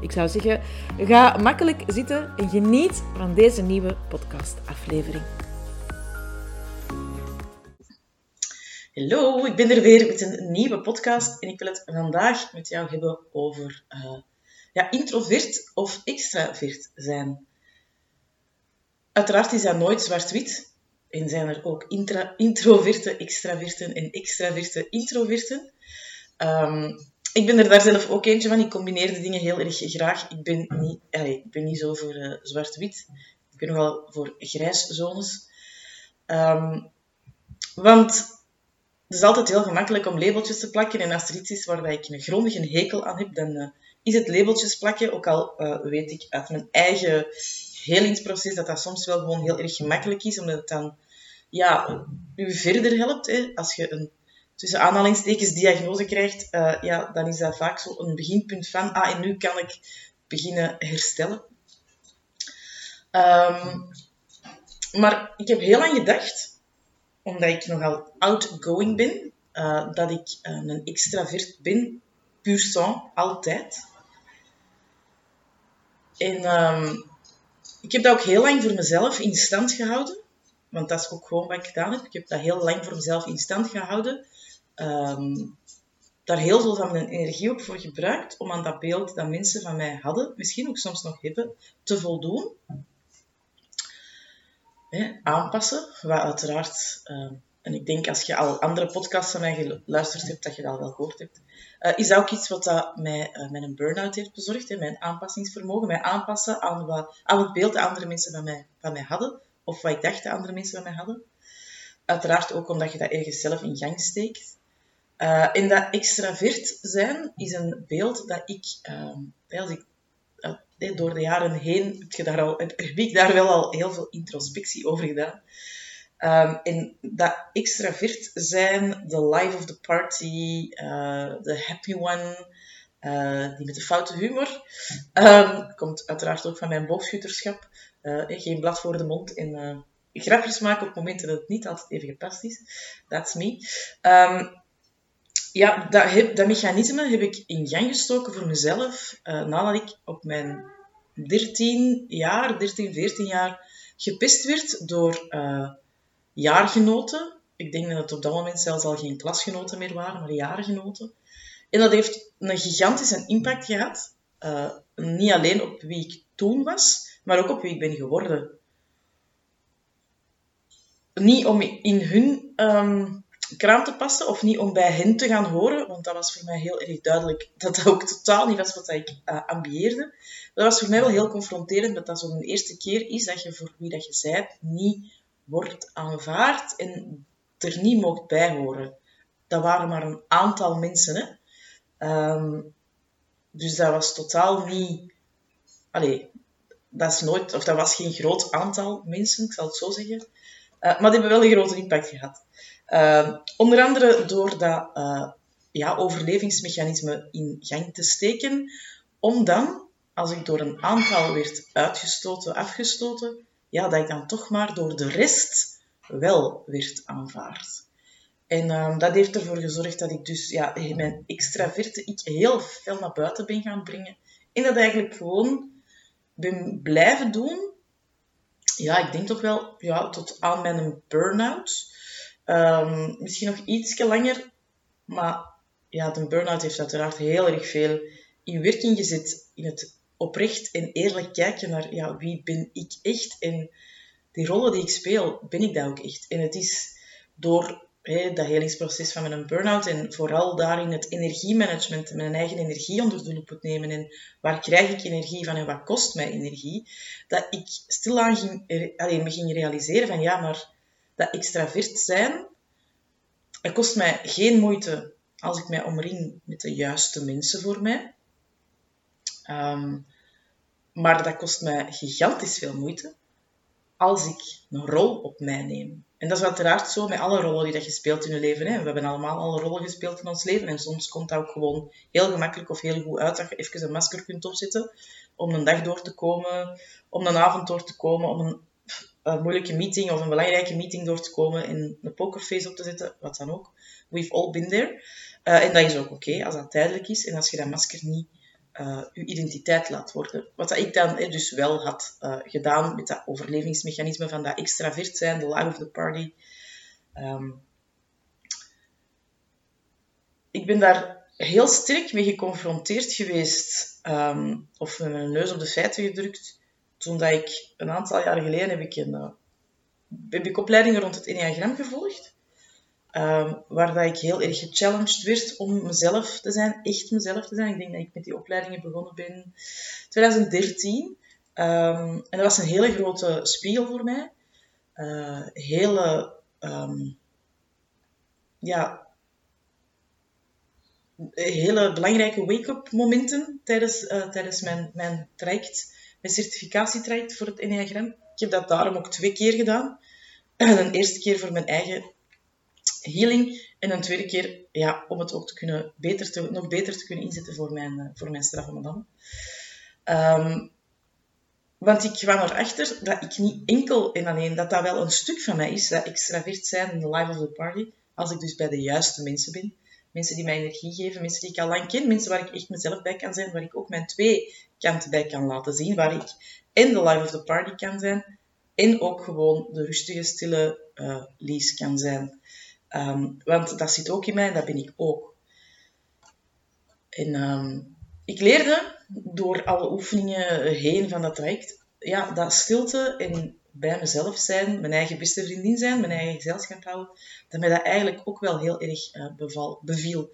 Ik zou zeggen, ga makkelijk zitten en geniet van deze nieuwe podcastaflevering. Hallo, ik ben er weer met een nieuwe podcast en ik wil het vandaag met jou hebben over uh, ja, introvert of extravert zijn. Uiteraard is dat nooit zwart-wit en zijn er ook intra introverte extraverten en extraverte introverten. Um, ik ben er daar zelf ook eentje van. Ik combineer de dingen heel erg graag. Ik ben niet, ik ben niet zo voor uh, zwart-wit. Ik ben nogal voor grijszones. Um, want het is altijd heel gemakkelijk om labeltjes te plakken. En als er iets is waar ik een grondige hekel aan heb, dan uh, is het labeltjes plakken. Ook al uh, weet ik uit mijn eigen helingsproces dat dat soms wel gewoon heel erg gemakkelijk is. Omdat het dan ja, u verder helpt. Hè, als je een tussen aanhalingstekens diagnose krijgt, uh, ja, dan is dat vaak zo een beginpunt van, ah, en nu kan ik beginnen herstellen. Um, maar ik heb heel lang gedacht, omdat ik nogal outgoing ben, uh, dat ik uh, een extravert ben, puur sang, altijd. En um, ik heb dat ook heel lang voor mezelf in stand gehouden. Want dat is ook gewoon wat ik gedaan heb. Ik heb dat heel lang voor mezelf in stand gehouden um, daar heel veel van mijn energie ook voor gebruikt om aan dat beeld dat mensen van mij hadden, misschien ook soms nog hebben, te voldoen. aanpassen, wat uiteraard, uh, en ik denk als je al andere podcasts van mij geluisterd hebt, dat je dat al wel gehoord hebt, uh, is dat ook iets wat dat mij uh, mijn burn-out heeft bezorgd, hè, mijn aanpassingsvermogen, mij aanpassen aan, wat, aan het beeld dat andere mensen van mij, van mij hadden, of wat ik dacht dat andere mensen van mij hadden. Uiteraard ook omdat je dat ergens zelf in gang steekt. Uh, en dat extravert zijn is een beeld dat ik, als ik uh, door de jaren heen heb, je daar al, heb, ik daar wel al heel veel introspectie over gedaan. Um, en dat extravert zijn, de life of the party, de happy one, die met de foute humor, um, komt uiteraard ook van mijn boogschutterschap. geen blad voor de mond en grapjes maken op momenten dat het niet altijd even gepast is. That's me. Um, ja, dat, mechanisme heb ik in gang gestoken voor mezelf uh, nadat ik op mijn 13 jaar, 13, 14 jaar gepest werd door uh, jaargenoten. Ik denk dat het op dat moment zelfs al geen klasgenoten meer waren, maar jaargenoten. En dat heeft een gigantische impact gehad. Uh, niet alleen op wie ik toen was, maar ook op wie ik ben geworden. Niet om in hun um, kraam te passen of niet om bij hen te gaan horen, want dat was voor mij heel erg duidelijk dat dat ook totaal niet was wat ik uh, ambieerde. Dat was voor mij wel heel confronterend, dat dat zo'n eerste keer is dat je voor wie dat je bent niet wordt aanvaard en er niet mocht bij horen. Dat waren maar een aantal mensen, hè. Um, dus dat was totaal niet... Allee, dat is nooit... Of dat was geen groot aantal mensen, ik zal het zo zeggen. Uh, maar die hebben wel een grote impact gehad. Uh, onder andere door dat uh, ja, overlevingsmechanisme in gang te steken, om dan, als ik door een aantal werd uitgestoten, afgestoten, ja, dat ik dan toch maar door de rest wel werd aanvaard. En uh, dat heeft ervoor gezorgd dat ik dus ja, mijn extraverte ik heel veel naar buiten ben gaan brengen. En dat eigenlijk gewoon ben blijven doen. Ja, ik denk toch wel ja, tot aan mijn burn-out. Um, misschien nog iets langer, maar ja, de burn-out heeft uiteraard heel erg veel in werking gezet. In het oprecht en eerlijk kijken naar ja, wie ben ik echt en die rollen die ik speel, ben ik dat ook echt. En het is door hè, dat helingsproces van mijn burn-out en vooral daarin het energiemanagement, mijn eigen energie onder de loep nemen en waar krijg ik energie van en wat kost mij energie, dat ik stilaan ging, me ging realiseren van ja, maar dat extravert zijn, het kost mij geen moeite als ik mij omring met de juiste mensen voor mij. Um, maar dat kost mij gigantisch veel moeite als ik een rol op mij neem. En dat is uiteraard zo met alle rollen die dat je speelt in je leven. Hè. We hebben allemaal alle rollen gespeeld in ons leven. En soms komt dat ook gewoon heel gemakkelijk of heel goed uit dat je even een masker kunt opzetten om een dag door te komen, om een avond door te komen, om een, een moeilijke meeting of een belangrijke meeting door te komen en een pokerface op te zetten, wat dan ook. We've all been there. Uh, en dat is ook oké als dat tijdelijk is en als je dat masker niet uh, je identiteit laat worden. Wat ik dan dus wel had gedaan met dat overlevingsmechanisme van dat extravert zijn, de life of the party. Um, ik ben daar heel sterk mee geconfronteerd geweest, um, of met mijn neus op de feiten gedrukt, toen dat ik een aantal jaar geleden heb ik een, uh, heb ik opleidingen rond het Enneagram gevolgd. Um, waar dat ik heel erg gechallenged werd om mezelf te zijn, echt mezelf te zijn. Ik denk dat ik met die opleidingen begonnen ben in 2013. Um, ehm, en dat was een hele grote spiegel voor mij. Uh, hele, um, ja, hele belangrijke wake-up momenten tijdens, uh, tijdens mijn, mijn traject, mijn certificatietraject voor het Enneagram. Ik heb dat daarom ook twee keer gedaan. Een eerste keer voor mijn eigen healing. En een tweede keer ja, om het ook te kunnen, beter te, nog beter te kunnen inzetten voor mijn, uh, voor mijn straffe. Um, want ik kwam erachter dat ik niet enkel en alleen, dat dat wel een stuk van mij is, dat extravert zijn in the life of the party, als ik dus bij de juiste mensen ben. Mensen die mij energie geven, mensen die ik al lang ken, mensen waar ik echt mezelf bij kan zijn, waar ik ook mijn twee kanten bij kan laten zien, waar ik en de life of the party kan zijn, en ook gewoon de rustige, stille uh, Lies kan zijn. Um, want dat zit ook in mij en dat ben ik ook. En um, ik leerde door alle oefeningen heen van dat traject, ja, dat stilte en bij mezelf zijn, mijn eigen beste vriendin zijn, mijn eigen gezelschap houden, dat mij dat eigenlijk ook wel heel erg uh, beval, beviel.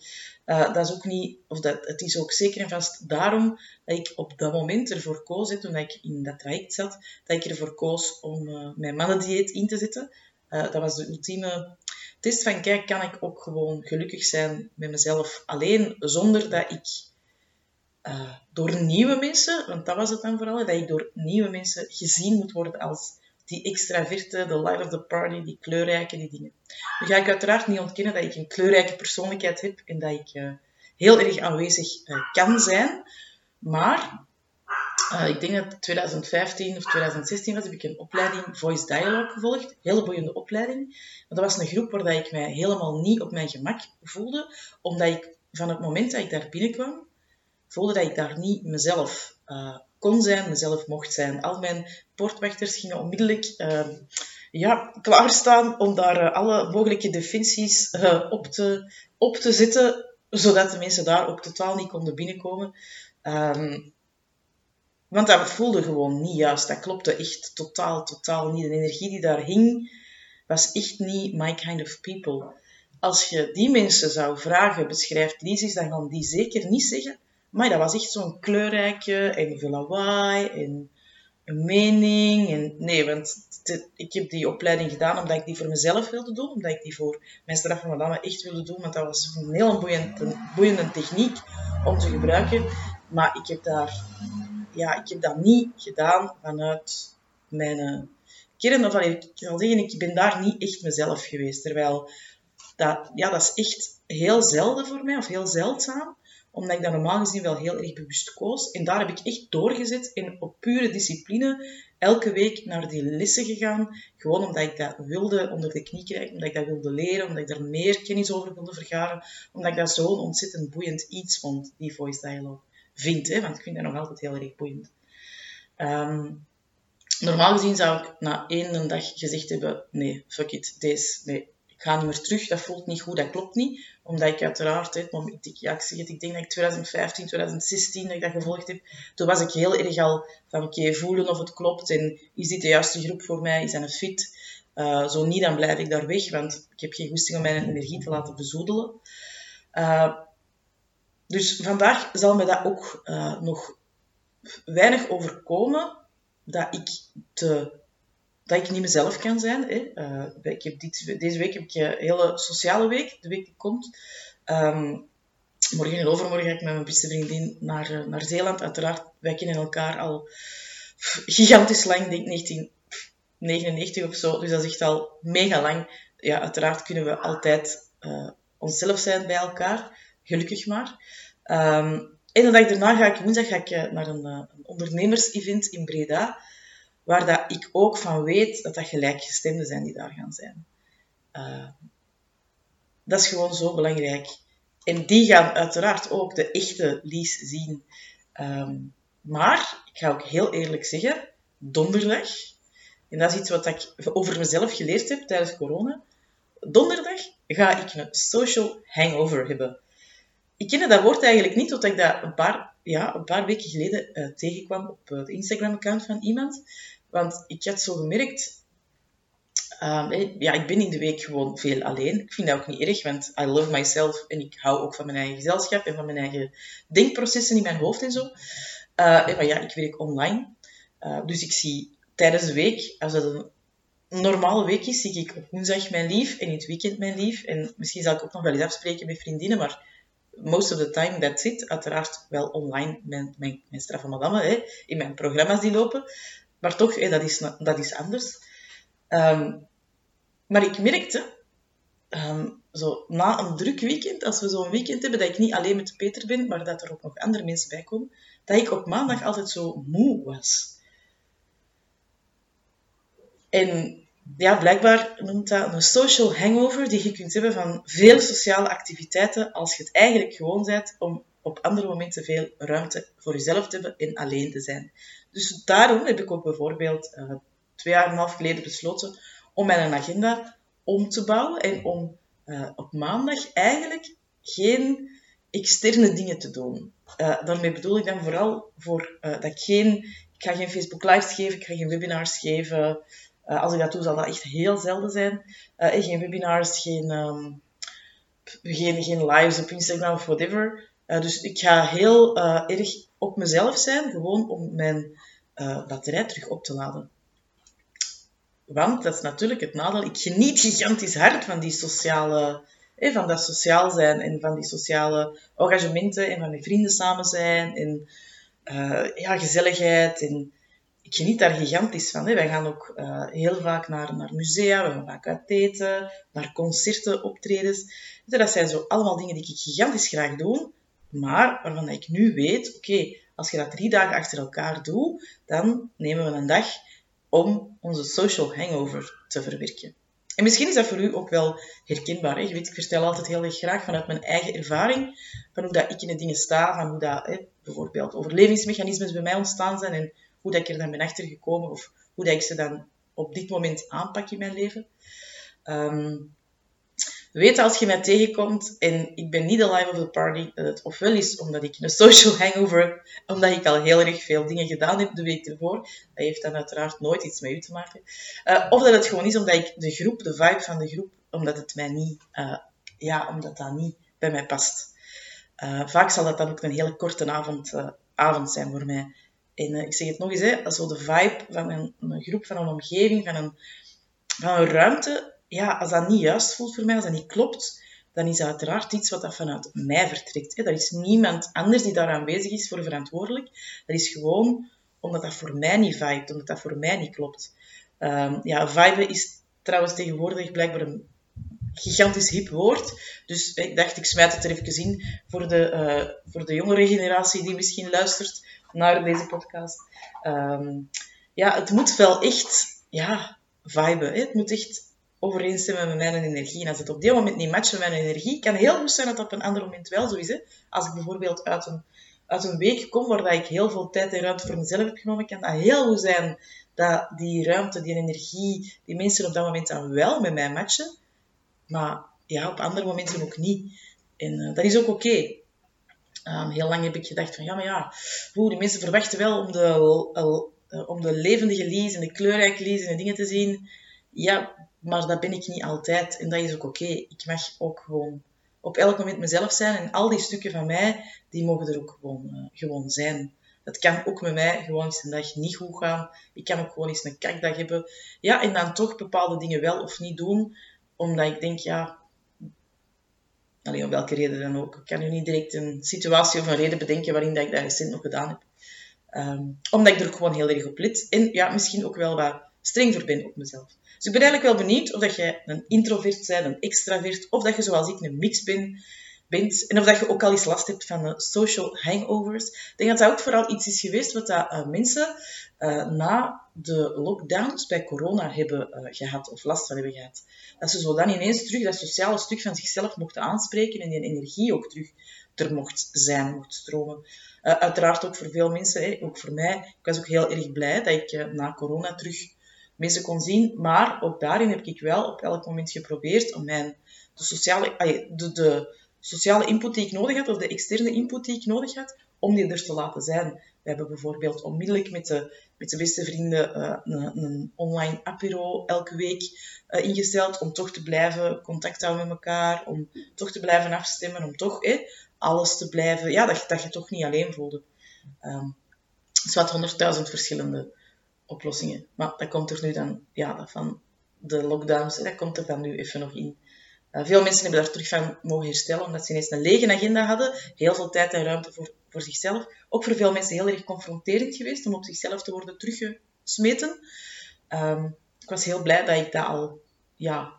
Uh, dat is ook niet, of dat, het is ook zeker en vast daarom dat ik op dat moment ervoor koos, toen ik in dat traject zat, dat ik ervoor koos om uh, mijn mannendieet in te zetten. dat was de ultieme test van, kijk, kan ik ook gewoon gelukkig zijn met mezelf alleen, zonder dat ik door nieuwe mensen, want dat was het dan vooral, dat ik door nieuwe mensen gezien moet worden als die extraverte, de life of the party, die kleurrijke, die dingen. Nu ga ik uiteraard niet ontkennen dat ik een kleurrijke persoonlijkheid heb en dat ik uh, heel erg aanwezig uh, kan zijn, maar uh, ik denk dat 2015 of 2016 was, heb ik een opleiding Voice Dialogue gevolgd. Hele boeiende opleiding. Maar dat was een groep waar ik mij helemaal niet op mijn gemak voelde, omdat ik van het moment dat ik daar binnenkwam, voelde dat ik daar niet mezelf uh, kon zijn, mezelf mocht zijn. Al mijn poortwachters gingen onmiddellijk uh, ja, klaarstaan om daar uh, alle mogelijke defensies op, te, op te zetten, zodat de mensen daar ook totaal niet konden binnenkomen. Um, want dat voelde gewoon niet juist. Dat klopte echt totaal, totaal niet. De energie die daar hing, was echt niet my kind of people. Als je die mensen zou vragen, beschrijft Lies, dan gaan die zeker niet zeggen. Maar dat was echt zo'n kleurrijke en veel lawaai en een mening. En, nee, want ik heb die opleiding gedaan omdat ik die voor mezelf wilde doen. Omdat ik die voor mijn straf van madame echt wilde doen. Want dat was een heel boeiende, boeiende techniek om te gebruiken. Maar ik heb daar ja, ik heb dat niet gedaan vanuit mijn uh, kern. Of ik zal zeggen, ik ben daar niet echt mezelf geweest. Terwijl dat, ja, dat is echt heel zelden voor mij, of heel zeldzaam. Omdat ik dat normaal gezien wel heel erg bewust koos. En daar heb ik echt doorgezet en op pure discipline elke week naar die lessen gegaan. Gewoon omdat ik dat wilde onder de knie krijgen, omdat ik dat wilde leren, omdat ik daar meer kennis over wilde vergaren. Omdat ik dat zo'n ontzettend boeiend iets vond, die voice dialogue vind, hè, want ik vind dat nog altijd heel erg boeiend. Um, normaal gezien zou ik na één dag gezegd hebben, nee, fuck it, deze, nee, ga niet meer terug, dat voelt niet goed, dat klopt niet. Omdat ik uiteraard, het moment, ik, ja, ik zeg het, ik denk dat ik 2015, 2016 dat ik dat gevolgd heb, toen was ik heel erg al van, oké, voelen of het klopt en is dit de juiste groep voor mij, is dat een fit? Uh, zo niet, dan blijf ik daar weg, want ik heb geen goesting om mijn energie te laten bezoedelen. Uh, dus vandaag zal me dat ook uh, nog weinig overkomen dat ik, te, dat ik niet mezelf kan zijn. Hè. Uh, ik heb dit, deze week heb ik een hele sociale week, de week die komt. Um, morgen en overmorgen ga ik met mijn beste vriendin naar, uh, naar Zeeland. Uiteraard, wij kennen elkaar al gigantisch lang, denk 19, 99 of zo. Dus dat is echt al mega lang. Ja, uiteraard kunnen we altijd onszelf zijn bij elkaar. Gelukkig maar. Um, en de dag daarna ga ik woensdag ga ik, naar een, een ondernemers-event in Breda. Waar dat ik ook van weet dat dat gelijkgestemden zijn die daar gaan zijn. Uh, dat is gewoon zo belangrijk. En die gaan uiteraard ook de echte Lies zien. Um, maar, ik ga ook heel eerlijk zeggen, donderdag, en dat is iets wat ik over mezelf geleerd heb tijdens corona, donderdag ga ik een social hangover hebben. Ik kende dat woord eigenlijk niet, totdat ik dat een paar, ja, een paar weken geleden uh, tegenkwam op de Instagram-account van iemand. Want ik had zo gemerkt, um, ja, ik ben in de week gewoon veel alleen. Ik vind dat ook niet erg, want I love myself en ik hou ook van mijn eigen gezelschap en van mijn eigen denkprocessen in mijn hoofd en zo. Uh, maar ja, ik werk online. dus ik zie tijdens de week, als het een normale week is, zie ik op woensdag mijn lief en in het weekend mijn lief. En misschien zal ik ook nog wel eens afspreken met vriendinnen, maar most of the time that's it. Uiteraard wel online, mijn, mijn, mijn straffe madame, hè, in mijn programma's die lopen. Maar toch, dat, is, dat is anders. Um, maar ik merkte, um, zo, na een druk weekend, als we zo'n weekend hebben, dat ik niet alleen met Peter ben, maar dat er ook nog andere mensen bij komen, dat ik op maandag altijd zo moe was. En ja, blijkbaar noemt dat een social hangover die je kunt hebben van veel sociale activiteiten als je het eigenlijk gewoon bent om op andere momenten veel ruimte voor jezelf te hebben en alleen te zijn. Dus daarom heb ik ook bijvoorbeeld uh, twee jaar en een half geleden besloten om mijn agenda om te bouwen en om uh, op maandag eigenlijk geen externe dingen te doen. Uh, daarmee bedoel ik dan vooral voor, dat ik geen, ik ga geen Facebook lives geven, ik ga geen webinars geven, uh, als ik dat doe, zal dat echt heel zelden zijn. Uh, geen webinars, geen, um, geen, geen lives op Instagram of whatever. Uh, dus ik ga heel erg op mezelf zijn, gewoon om mijn batterij terug op te laden. Want dat is natuurlijk het nadeel. Ik geniet gigantisch hard van die sociale, eh, van dat sociaal zijn en van die sociale engagementen en van met vrienden samen zijn en ja, gezelligheid en geniet daar gigantisch van. Hè. Wij gaan ook uh, heel vaak naar, naar musea, we gaan vaak uit eten, naar concerten, optredens. Dat zijn zo allemaal dingen die ik gigantisch graag doe, maar waarvan ik nu weet, oké, als je dat drie dagen achter elkaar doet, dan nemen we een dag om onze social hangover te verwerken. En misschien is dat voor u ook wel herkenbaar. Hè? Weet, ik vertel altijd heel erg graag vanuit mijn eigen ervaring, van hoe dat ik in de dingen sta, van hoe dat hè, bijvoorbeeld overlevingsmechanismes bij mij ontstaan zijn en hoe dat ik er dan ben achter gekomen of hoe dat ik ze dan op dit moment aanpak in mijn leven. Um, weet als je mij tegenkomt en ik ben niet de live of the party, dat het ofwel is omdat ik een social hangover heb, omdat ik al heel erg veel dingen gedaan heb de week ervoor. Dat heeft dan uiteraard nooit iets met u te maken. Uh, of dat het gewoon is omdat ik de groep, de vibe van de groep, omdat het mij niet, uh, ja, omdat dat niet bij mij past. Uh, vaak zal dat dan ook een hele korte avond, avond zijn voor mij. En uh, ik zeg het nog eens, hè, zo de vibe van een, een, groep, van een omgeving, van een, van een ruimte, ja, als dat niet juist voelt voor mij, als dat niet klopt, dan is dat uiteraard iets wat dat vanuit mij vertrekt. Hè. Er is niemand anders die daar aanwezig is voor verantwoordelijk. Dat is gewoon omdat dat voor mij niet vibe, omdat dat voor mij niet klopt. Um, ja, vibe is trouwens tegenwoordig blijkbaar een gigantisch hip woord. Dus ik dacht, ik smijt het er even in voor de, uh, voor de jongere generatie die misschien luistert naar deze podcast. Um, ja, het moet wel echt ja, viben. Het moet echt overeenstemmen met mijn energie. En als het op dit moment niet matcht met mijn energie, kan heel goed zijn dat dat op een ander moment wel zo is. Hè? Als ik bijvoorbeeld uit een, uit een week kom waar ik heel veel tijd en ruimte voor mezelf heb genomen, kan dat heel goed zijn dat die ruimte, die energie, die mensen op dat moment dan wel met mij matchen. Maar ja, op andere momenten ook niet. En uh, dat is ook oké. Um, heel lang heb ik gedacht van, ja, maar ja, hoe, die mensen verwachten wel om de, uh, om de levendige Lies en de kleurrijke Lies en dingen te zien. Ja, maar dat ben ik niet altijd. En dat is ook oké. Ik mag ook gewoon op elk moment mezelf zijn. En al die stukken van mij, die mogen er ook gewoon, uh, gewoon zijn. Het kan ook met mij gewoon eens een dag niet goed gaan. Ik kan ook gewoon eens een kakdag hebben. Ja, en dan toch bepaalde dingen wel of niet doen. Omdat ik denk, ja, Alleen om welke reden dan ook. Ik kan nu niet direct een situatie of een reden bedenken waarin dat ik dat recent nog gedaan heb. Um, omdat ik er gewoon heel erg op let. En ja, misschien ook wel wat streng voor ben op mezelf. Dus ik ben eigenlijk wel benieuwd of dat jij een introvert bent, een extravert, of dat je zoals ik een mix bent, en of dat je ook al eens last hebt van uh, social hangovers. Ik denk dat dat ook vooral iets is geweest wat dat, uh, mensen uh, na de lockdowns bij corona hebben gehad, of last van hebben gehad. Dat ze zo dan ineens terug dat sociale stuk van zichzelf mochten aanspreken en die energie ook terug er mocht zijn, mocht stromen. uiteraard ook voor veel mensen, hè, ook voor mij. Ik was ook heel erg blij dat ik na corona terug mensen kon zien. Maar ook daarin heb ik wel op elk moment geprobeerd om mijn de sociale, de, de sociale input die ik nodig had, of de externe input die ik nodig had, om die er te laten zijn. We hebben bijvoorbeeld onmiddellijk met de, met de beste vrienden uh, een, een, online apero elke week uh, ingesteld om toch te blijven contact houden met elkaar, om toch te blijven afstemmen, om toch eh, alles te blijven, ja, dat, dat je toch niet alleen voelde. Um, het is wat honderdduizend verschillende oplossingen. Maar dat komt er nu dan, ja, van de lockdowns, dat komt er dan nu even nog in. Uh, veel mensen hebben daar terug van mogen herstellen, omdat ze ineens een lege agenda hadden. Heel veel tijd en ruimte voor, voor zichzelf. Ook voor veel mensen heel erg confronterend geweest om op zichzelf te worden teruggesmeten. Um, ik was heel blij dat ik dat al ja,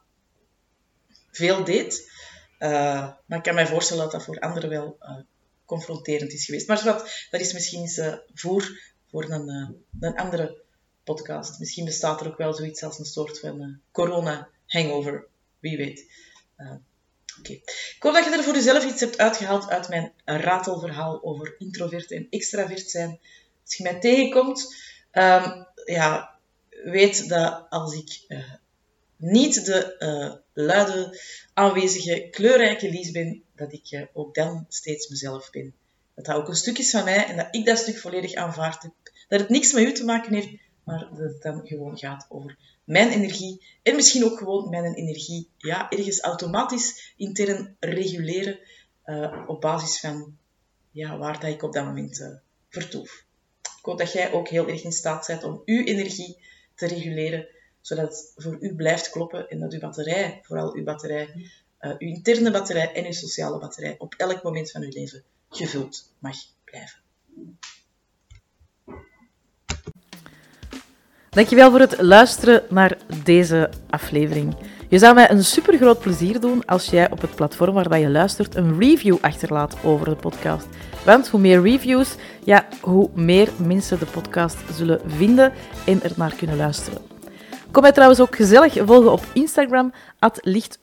veel deed. Uh, maar ik kan mij voorstellen dat dat voor anderen wel uh, confronterend is geweest. Maar wat, dat is misschien eens voor, voor een, een andere podcast. Misschien bestaat er ook wel zoiets als een soort van corona-hangover. Wie weet. Okay. Ik hoop dat je er voor jezelf iets hebt uitgehaald uit mijn ratelverhaal over introvert en extravert zijn. Als je mij tegenkomt, um, ja, weet dat als ik uh, niet de uh, luide, aanwezige, kleurrijke Lies ben, dat ik ook dan steeds mezelf ben. Dat dat ook een stuk is van mij en dat ik dat stuk volledig aanvaard heb. Dat het niks met u te maken heeft, maar dat het dan gewoon gaat over mijn energie en misschien ook gewoon mijn energie ja, ergens automatisch intern reguleren uh, op basis van ja, waar dat ik op dat moment uh, vertoef. Ik hoop dat jij ook heel erg in staat bent om uw energie te reguleren, zodat het voor u blijft kloppen en dat uw batterij, vooral uw batterij, uh, uw interne batterij en uw sociale batterij op elk moment van uw leven gevuld mag blijven. Dankjewel voor het luisteren naar deze aflevering. Je zou mij een super groot plezier doen als jij op het platform waar je luistert een review achterlaat over de podcast. Want hoe meer reviews, ja, hoe meer mensen de podcast zullen vinden en er naar kunnen luisteren. Kom mij trouwens ook gezellig volgen op Instagram, at licht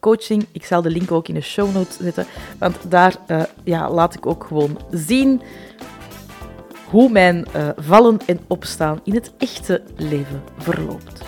coaching. Ik zal de link ook in de show notes zetten, want daar uh, ja, laat ik ook gewoon zien hoe mijn uh, vallen en opstaan in het echte leven verloopt.